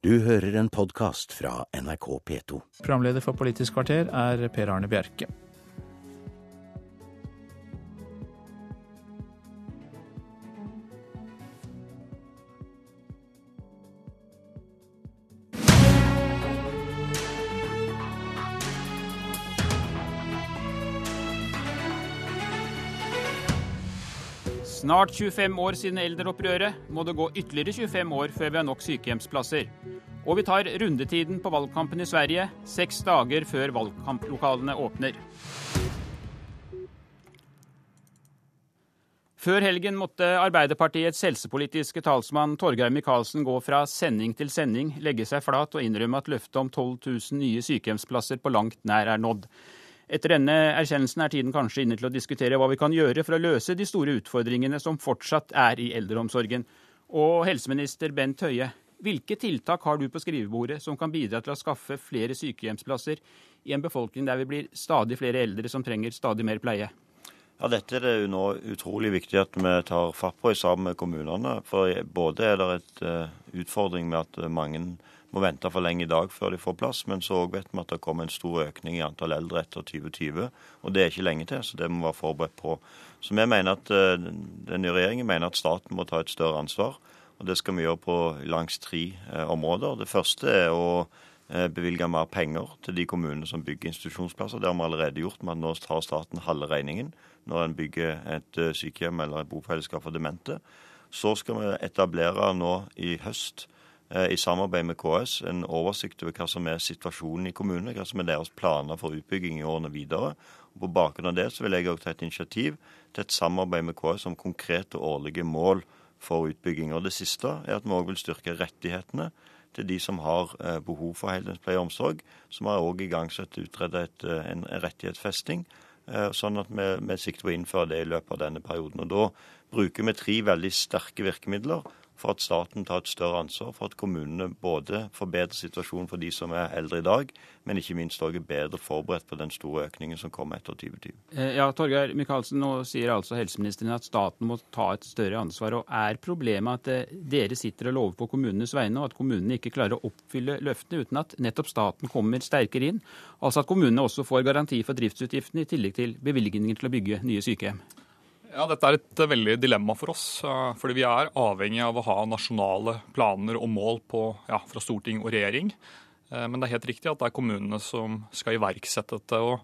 Du hører en podkast fra NRK P2. Programleder for Politisk kvarter er Per Arne Bjerke. Snart 25 år siden eldreopprøret må det gå ytterligere 25 år før vi har nok sykehjemsplasser. Og vi tar rundetiden på valgkampen i Sverige seks dager før valgkamplokalene åpner. Før helgen måtte Arbeiderpartiets helsepolitiske talsmann Torgeir Micaelsen gå fra sending til sending, legge seg flat og innrømme at løftet om 12 000 nye sykehjemsplasser på langt nær er nådd. Etter denne erkjennelsen er tiden kanskje inne til å diskutere hva vi kan gjøre for å løse de store utfordringene som fortsatt er i eldreomsorgen. Og helseminister Bent Høie, hvilke tiltak har du på skrivebordet som kan bidra til å skaffe flere sykehjemsplasser i en befolkning der vi blir stadig flere eldre som trenger stadig mer pleie? Ja, Dette er det jo nå utrolig viktig at vi tar fatt på sammen med kommunene. For både er det et uh, utfordring med at mange må vente for lenge i dag før de får plass. Men så vet vi at det kommer en stor økning i antall eldre etter 2020. Og det er ikke lenge til, så det må vi være forberedt på. Så vi mener at eh, Den nye regjeringen mener at staten må ta et større ansvar. Og det skal vi gjøre på langs tre eh, områder. Det første er å eh, bevilge mer penger til de kommunene som bygger institusjonsplasser. Det har vi allerede gjort med at nå tar staten halve regningen når en bygger et sykehjem eller et bofellesskap for demente. Så skal vi etablere nå i høst i samarbeid med KS en oversikt over hva som er situasjonen i kommunene, hva som er deres planer for utbygging i årene videre. Og på bakgrunn av det så vil jeg også ta et initiativ til et samarbeid med KS om konkrete årlige mål for utbygging. Og Det siste er at vi òg vil styrke rettighetene til de som har eh, behov for heldøgns pleie og omsorg. Så vi har òg igangsatt utredet eh, en rettighetsfesting, sånn at vi, vi sikter på å innføre det i løpet av denne perioden. Og Da bruker vi tre veldig sterke virkemidler for at staten tar et større ansvar for at kommunene både forbedrer situasjonen for de som er eldre i dag, men ikke minst òg er bedre forberedt på den store økningen som kommer etter 2020. Eh, ja, Torgeir Micaelsen, nå sier altså helseministeren at staten må ta et større ansvar. og Er problemet at eh, dere sitter og lover på kommunenes vegne, og at kommunene ikke klarer å oppfylle løftene uten at nettopp staten kommer sterkere inn? Altså at kommunene også får garanti for driftsutgiftene i tillegg til bevilgninger til å bygge nye sykehjem? Ja, Dette er et veldig dilemma for oss. Eh, fordi Vi er avhengig av å ha nasjonale planer og mål på, ja, fra storting og regjering. Eh, men det er helt riktig at det er kommunene som skal iverksette dette. og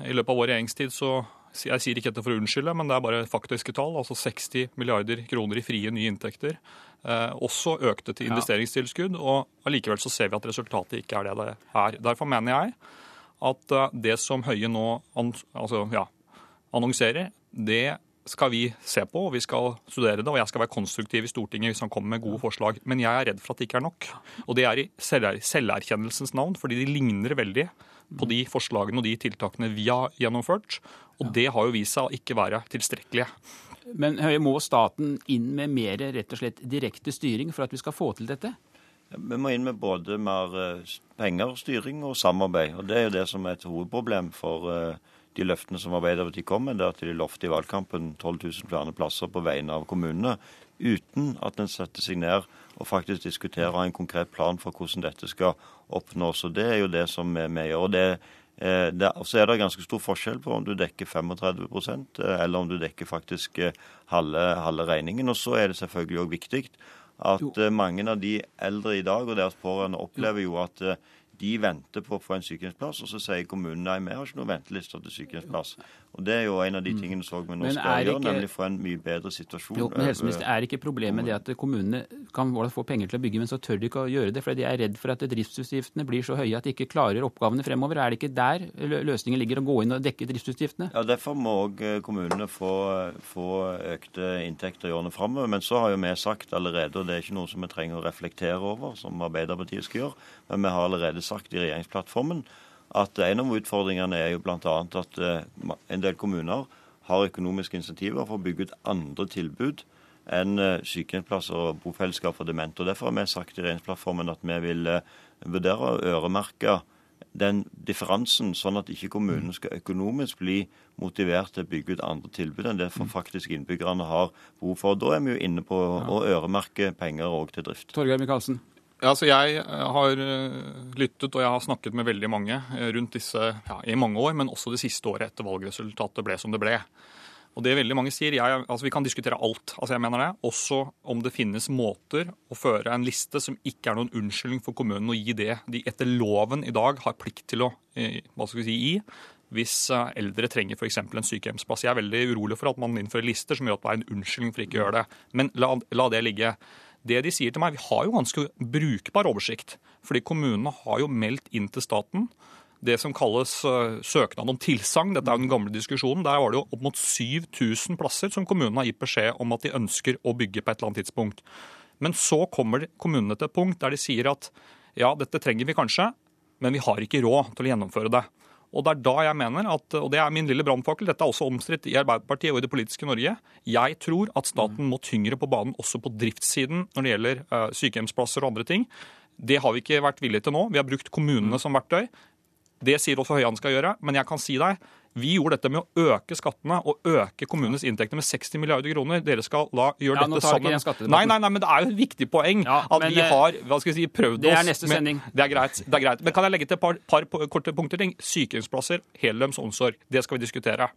I løpet av vår regjeringstid så Jeg sier ikke dette for å unnskylde, men det er bare faktiske tall. Altså 60 milliarder kroner i frie nye inntekter. Eh, også økte til investeringstilskudd. og Allikevel så ser vi at resultatet ikke er det det er. Derfor mener jeg at det som Høie nå altså, ja, annonserer, det skal vi se på, og vi skal studere det. Og jeg skal være konstruktiv i Stortinget hvis han kommer med gode forslag. Men jeg er redd for at det ikke er nok. Og det er i selverkjennelsens navn, fordi de ligner veldig på de forslagene og de tiltakene vi har gjennomført. Og det har jo vist seg å ikke være tilstrekkelige. Men Høie, må staten inn med mer rett og slett direkte styring for at vi skal få til dette? Vi må inn med både mer eh, penger, styring og samarbeid. Og Det er jo det som er et hovedproblem for uh, de løftene som Arbeiderpartiet kom med, det at de lovte i valgkampen 12 000 flere plasser på vegne av kommunene, uten at en setter seg ned og faktisk diskuterer en konkret plan for hvordan dette skal oppnås. Og Det er jo det som vi, gjør. Det, eh, det, så er det ganske stor forskjell på om du dekker 35 eh, eller om du dekker faktisk eh, halve, halve regningen. Og så er det selvfølgelig òg viktig at mange av de eldre i dag og deres pårørende opplever jo at de venter på å få en sykehjemsplass, og så sier kommunen nei, vi har ikke noen ventelister til sykehjemsplass. Og Det er jo en av de mm. tingene så vi nå skal gjøre, nemlig få en mye bedre situasjon. Jo, men helseminister, Er ikke problemet det at kommunene kan få penger til å bygge, men så tør de ikke å gjøre det fordi de er redd for at driftsutgiftene blir så høye at de ikke klarer oppgavene fremover? Er det ikke der løsningen ligger, å gå inn og dekke driftsutgiftene? Ja, Derfor må òg eh, kommunene få, få, økte inntekter i årene framover. Men så har jo vi sagt allerede, og det er ikke noe som vi trenger å reflektere over, som Arbeiderpartiet skal gjøre, men vi har allerede sagt i regjeringsplattformen at en av utfordringene er jo bl.a. at eh, en del kommuner har økonomiske insentiver for å bygge ut andre tilbud enn eh, sykehjemsplasser og bofellesskap for demente. Og Derfor har vi sagt i regjeringsplattformen at vi vil eh, vurdere å øremerke den differansen, sånn at ikke kommunen skal økonomisk bli motivert til å bygge ut andre tilbud enn det for faktisk innbyggerne har behov for. Da er vi jo inne på å øremerke penger òg til drift. Torgeir Micaelsen. Ja, altså jeg eh, har eh, lyttet og jeg har snakket med veldig mange eh, rundt disse ja, i mange år, men også det siste året etter valgresultatet ble som det ble. Og det veldig mange sier, jeg, altså Vi kan diskutere alt, altså jeg mener det, også om det finnes måter å føre en liste som ikke er noen unnskyldning for kommunen å gi det de etter loven i dag har plikt til å hva skal vi si, gi hvis eldre trenger f.eks. en sykehjemsplass. Jeg er veldig urolig for at man innfører lister som gjør at det er en unnskyldning for ikke å gjøre det. Men la, la det ligge. Det de sier til meg, Vi har jo ganske brukbar oversikt. Fordi kommunene har jo meldt inn til staten det som kalles uh, søknad om tilsagn. Dette er jo den gamle diskusjonen. Der var det jo opp mot 7000 plasser som kommunene har gitt beskjed om at de ønsker å bygge på et eller annet tidspunkt. Men så kommer kommunene til et punkt der de sier at ja, dette trenger vi kanskje, men vi har ikke råd til å gjennomføre det. Og det er da jeg mener at, og det er min lille brannfakkel, dette er også omstridt i Arbeiderpartiet og i det politiske Norge, jeg tror at staten må tyngre på banen også på driftssiden når det gjelder uh, sykehjemsplasser og andre ting. Det har vi ikke vært villige til nå. Vi har brukt kommunene som verktøy. Det sier også Høie skal gjøre, men jeg kan si deg vi gjorde dette med å øke skattene og øke kommunenes inntekter med 60 milliarder kroner. Dere skal la gjøre ja, dette sammen. Nei, nei, nei, men det er jo et viktig poeng ja, at men, vi eh, har hva skal vi si, prøvd oss. det er neste sending. Men, det, er greit, det er greit. Men kan jeg legge til et par, par korte punkter? Sykehjemsplasser, heldøgns omsorg. Det skal vi diskutere.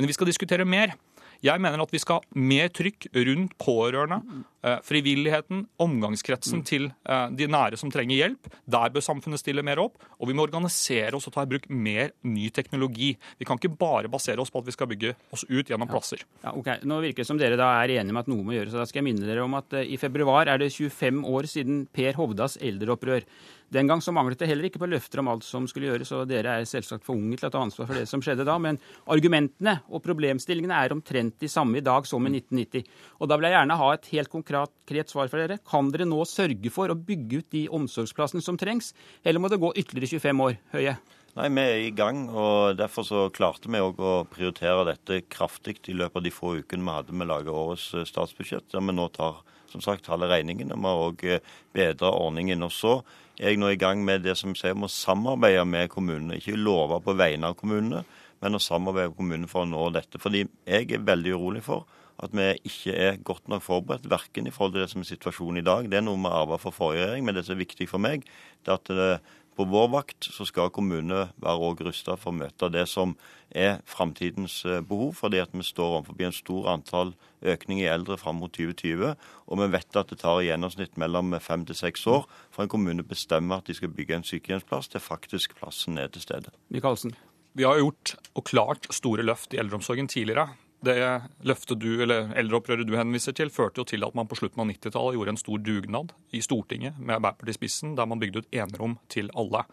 Men vi skal diskutere mer. Jeg mener at vi skal ha mer trykk rundt pårørende, eh, frivilligheten, omgangskretsen til eh, de nære som trenger hjelp. Der bør samfunnet stille mer opp. Og vi må organisere oss og ta i bruk mer ny teknologi. Vi kan ikke bare basere oss på at vi skal bygge oss ut gjennom plasser. Ja, ok. Nå virker det som dere da er enige med at noe må gjøres. Da skal jeg minne dere om at eh, i februar er det 25 år siden Per Hovdas eldreopprør. Den gang så manglet det heller ikke på løfter om alt som skulle gjøres, og dere er selvsagt for unge til å ta ansvar for det som skjedde da. Men argumentene og problemstillingene er omtrent de samme i dag som i 1990. Og da vil jeg gjerne ha et helt konkret svar fra dere. Kan dere nå sørge for å bygge ut de omsorgsplassene som trengs, eller må det gå ytterligere 25 år? Høie? Nei, Vi er i gang, og derfor så klarte vi å prioritere dette kraftig i løpet av de få ukene vi hadde med å lage årets eh, statsbudsjett, der vi nå tar som sagt halve regningen. Og vi har òg eh, bedra ordningen. Og så er jeg nå i gang med det som sier om å samarbeide med kommunene. Ikke love på vegne av kommunene, men å samarbeide med kommunene for å nå dette. Fordi jeg er veldig urolig for at vi ikke er godt nok forberedt, verken i forhold til det som er situasjonen i dag. Det er noe vi arva fra forrige regjering, men det som er viktig for meg, det er at det, eh, på vår vakt så skal kommunene være òg rusta for å møte det som er framtidens eh, behov, fordi at vi står overfor en stor antall økning i eldre fram mot 2020. Og vi vet at det tar i gjennomsnitt mellom fem til seks år for en kommune bestemmer at de skal bygge en sykehjemsplass, til faktisk plassen er til stede. Michaelsen. Vi har gjort og klart store løft i eldreomsorgen tidligere. Det løftet du, eller eldreopprøret du henviser til, førte jo til at man på slutten av 90-tallet gjorde en stor dugnad i Stortinget med Arbeiderpartiet i spissen, der man bygde ut enerom til alle.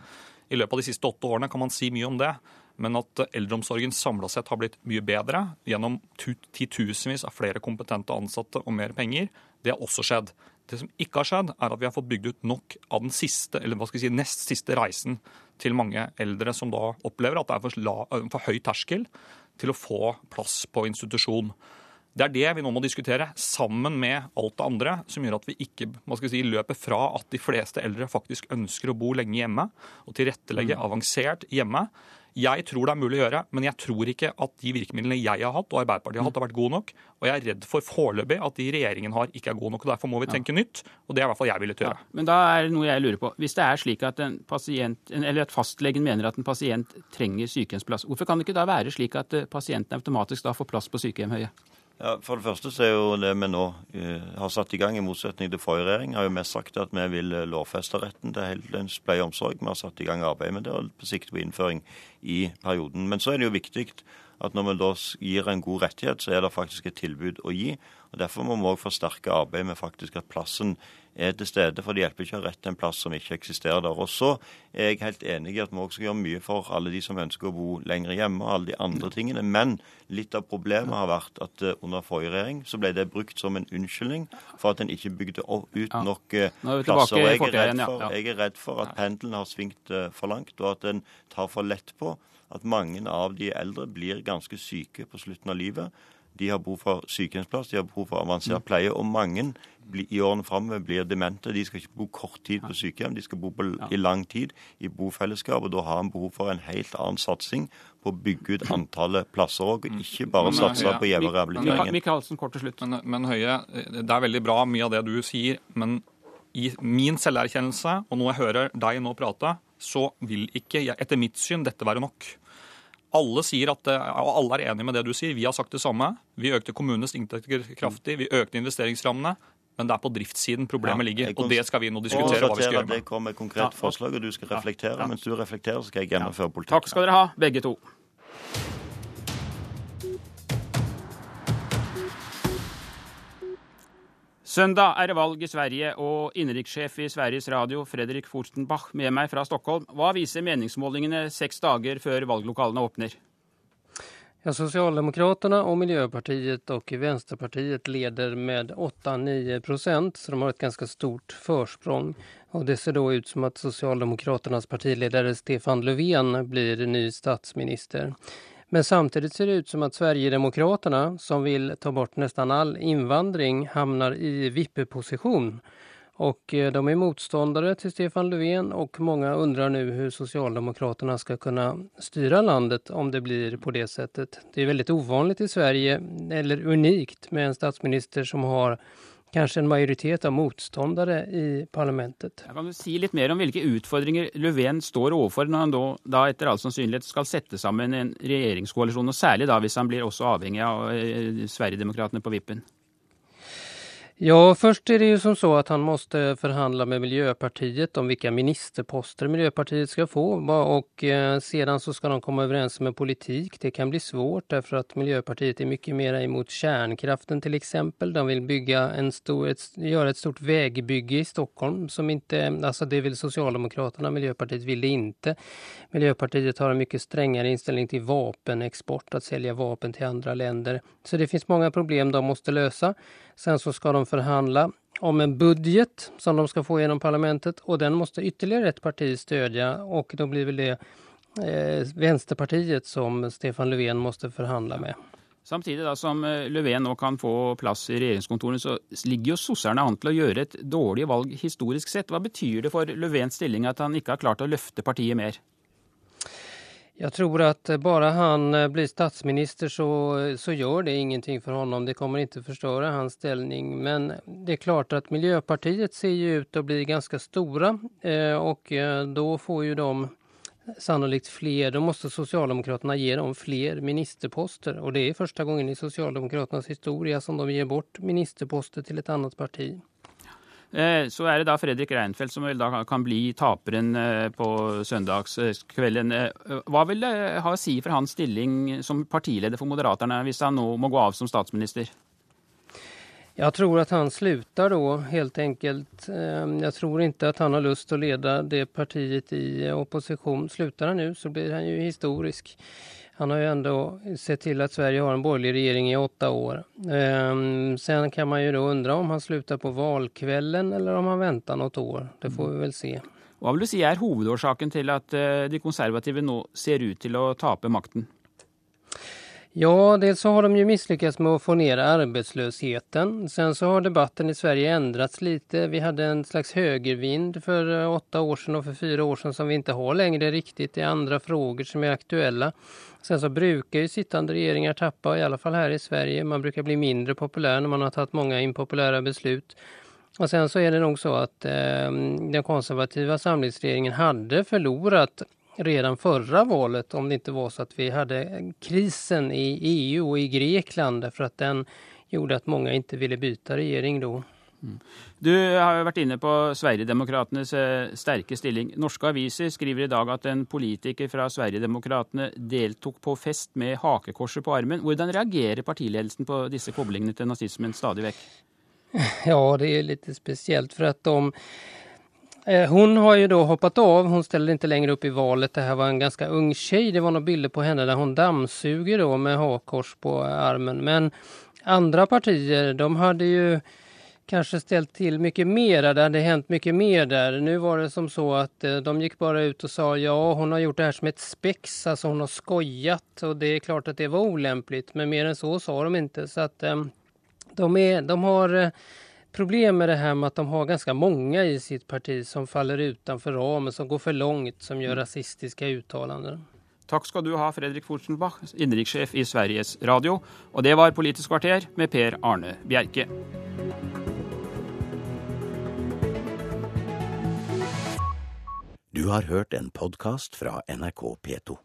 I løpet av de siste åtte årene kan man si mye om det, men at eldreomsorgen samla sett har blitt mye bedre gjennom titusenvis av flere kompetente ansatte og mer penger, det har også skjedd. Det som ikke har skjedd, er at vi har fått bygd ut nok av den siste, eller hva skal vi si, nest siste reisen til mange eldre som da opplever at det er for, la, for høy terskel til å få plass på institusjon. Det er det vi nå må diskutere, sammen med alt det andre som gjør at vi ikke si, løper fra at de fleste eldre faktisk ønsker å bo lenge hjemme og tilrettelegge mm. avansert hjemme. Jeg tror det er mulig å gjøre, men jeg tror ikke at de virkemidlene jeg har hatt og Arbeiderpartiet har hatt, har vært gode nok. Og jeg er redd for foreløpig at de regjeringen har, ikke er gode nok. og Derfor må vi tenke ja. nytt, og det er i hvert fall jeg å gjøre. Ja, men da er det noe jeg lurer på. Hvis det er slik at, en pasient, eller at fastlegen mener at en pasient trenger sykehjemsplass, hvorfor kan det ikke da være slik at eh, pasienten automatisk da får plass på sykehjem, Høie? Ja, For det første så er jo det vi nå uh, har satt i gang, i motsetning til forrige regjering, har jo mest sagt at vi vil uh, lovfeste retten til heldøgns pleie og omsorg. Vi har satt i gang arbeid med det og på sikte på innføring i perioden. Men så er det jo viktig at når vi da gir en god rettighet, så er det faktisk et tilbud å gi. og Derfor må vi òg forsterke arbeidet med faktisk at plassen er til stede. For det hjelper ikke å ha rett til en plass som ikke eksisterer der. Og så er jeg helt enig i at vi også skal gjøre mye for alle de som ønsker å bo lenger hjemme, og alle de andre tingene. Men litt av problemet har vært at eh, under forrige regjering så ble det brukt som en unnskyldning for at en ikke bygde ut nok eh, plasser. Og jeg er, redd for, jeg er redd for at pendelen har svingt eh, for langt, og at en tar for lett på at mange av de eldre blir ganske syke på slutten av livet. De har behov for sykehjemsplass, de har behov for avansert mm. pleie. Og mange i årene framover blir demente. De skal ikke bo kort tid på sykehjem, de skal bo på, i lang tid i bofellesskap. og Da har en behov for en helt annen satsing på å bygge ut antallet plasser òg, og ikke bare men, satse ja. på hjemmerehabiliteringen. Michaelsen, kort til slutt. Men, men Høie, det er veldig bra mye av det du sier. men i min selverkjennelse, og nå jeg hører deg nå prate, så vil ikke, jeg, etter mitt syn, dette være nok. Alle sier at, og alle er enige med det du sier. Vi har sagt det samme. Vi økte kommunenes inntekter kraftig. Vi økte investeringsrammene. Men det er på driftssiden problemet ja, ligger, og det skal vi nå diskutere. hva vi skal gjøre med. Det kommer et konkret ja. forslag, og du skal reflektere. Ja. Mens du reflekterer, så skal jeg gjennomføre politikk. Takk skal dere ha, begge to. Søndag er det valg i Sverige, og innenrikssjef i Sveriges Radio, Fredrik Forstenbach, med meg fra Stockholm. Hva viser meningsmålingene seks dager før valglokalene åpner? Ja, Socialdemokraterna och Miljöpartiet och Vänsterpartiet leder med 8-9 prosent så de har ett ganska stort försprång. Och det ser då ut som att Socialdemokraternas partiledare Stefan Löfven blir ny statsminister. Men samtidigt ser det ut som att Sverigedemokraterna som vill ta bort nästan all invandring hamnar i vippeposition. Och eh, de är motståndare till Stefan Löfven och många undrar nu hur Socialdemokraterna ska kunna styra landet om det blir på det sättet. Det är väldigt ovanligt i Sverige, eller unikt, med en statsminister som har kanskje en majoritet av motstandere i parlamentet. Kan du si litt mer om hvilke utfordringer Löfven står overfor når han da, da etter all sannsynlighet skal sette sammen en regjeringskoalisjon, og særlig da hvis han blir også avhengig av eh, Sverigedemokraterna på vippen? Ja, först är det ju som så att han måste förhandla med Miljöpartiet om vilka ministerposter Miljöpartiet ska få och eh, sedan så ska de komma överens med politik. Det kan bli svårt därför att Miljöpartiet är mycket mer emot kärnkraften till exempel. De vill bygga en stor, ett, göra ett stort vägbygge i Stockholm som inte, alltså det vill Socialdemokraterna, Miljöpartiet vill det inte. Miljöpartiet har en mycket strängare inställning till vapenexport, att sälja vapen till andra länder. Så det finns många problem de måste lösa. Sen så ska de förhandla om en budget som de ska få genom parlamentet och den måste ytterligare ett parti stödja och då blir väl det eh, Vänsterpartiet som Stefan Löfven måste förhandla med. Samtidig da som eh, Löfven nå kan få plass i regjeringskontorene, så ligger jo sosserne an til å gjøre et dårlig valg historisk sett. Hva betyr det for Löfvens stilling at han ikke har klart å løfte partiet mer? Jag tror at bare han eh, blir statsminister så, så gjør det ingenting for honom. Det kommer inte förstöra hans stilling. Men det er klart at Miljøpartiet ser jo ut att bli ganske store, og eh, får jo de sannolikt flere. Da må Socialdemokraterna gi dem flere ministerposter. Og det er første gangen i Socialdemokraternas historie som de gir bort ministerposter til et annet parti. Eh, så er det da Fredrik Reinfeldt som vel da kan bli taperen eh, på søndagskvelden. Eh, hva vil det ha å si for hans stilling som partileder for Moderaterna hvis han nå må gå av som statsminister? Jeg tror at han slutar da, helt enkelt. Jeg tror ikke at han har lyst til å lede det partiet i opposisjon. Slutar han nå, så blir han jo historisk. Han har ju ändå sett till att Sverige har en borgerlig regering i åtta år. Ehm, sen kan man ju då undra om han slutar på valkvällen eller om han väntar något år. Det får vi väl se. Hva vil du si er hovedårsaken til at eh, de konservative nå ser ut til å tape makten? Ja, dels så har de ju misslyckats med å få ned arbetslösheten. Sen så har debatten i Sverige ändrats lite. Vi hadde en slags högervind för åtte åtta år sedan og for fyra år sedan som vi ikke har längre riktigt. Det är andra frågor som er aktuella. Sen så brukar ju sittande regeringar tappa, i alla fall her i Sverige. Man brukar bli mindre populær når man har tatt mange impopulära beslut. Og sen så er det nog så at eh, den konservativa samlingsregeringen hadde förlorat redan förra valet om det inte var så att vi hade krisen i EU och i Grekland därför att den gjorde att många inte ville byta regering då. Mm. Du har jo vært inne på Sverigedemokratenes eh, sterke stilling. Norske aviser skriver i dag at en politiker fra Sverigedemokraterna deltok på fest med hakekorset på armen. Hvordan reagerer partiledelsen på disse koblingene til nazismen stadig vekk? Ja, det er litt spesielt, for at de Eh, hon har ju då hoppat av, hun ställde ikke lenger opp i valet. Det här var en ganske ung tjej. Det var några bilder på henne der hun dammsuger då med hakkors på armen. Men andre partier, de hadde ju kanskje ställt til mye mer. Det hadde hendt mye mer der. Nu var det som så att eh, de gikk bare ut og sa ja, hun har gjort det här som ett spex, alltså hon har skojat og det er klart at det var olämpligt. Men mer enn så sa de ikke. Så att eh, de, är, de har problem med det her med at de har ganske mange i sitt parti som faller utenfor rammen, som går for langt, som gjør mm. rasistiske uttalelser. Takk skal du ha, Fredrik Forsenbach, innenrikssjef i Sveriges Radio. Og det var Politisk kvarter med Per Arne Bjerke. Du har hørt en podkast fra NRK P2.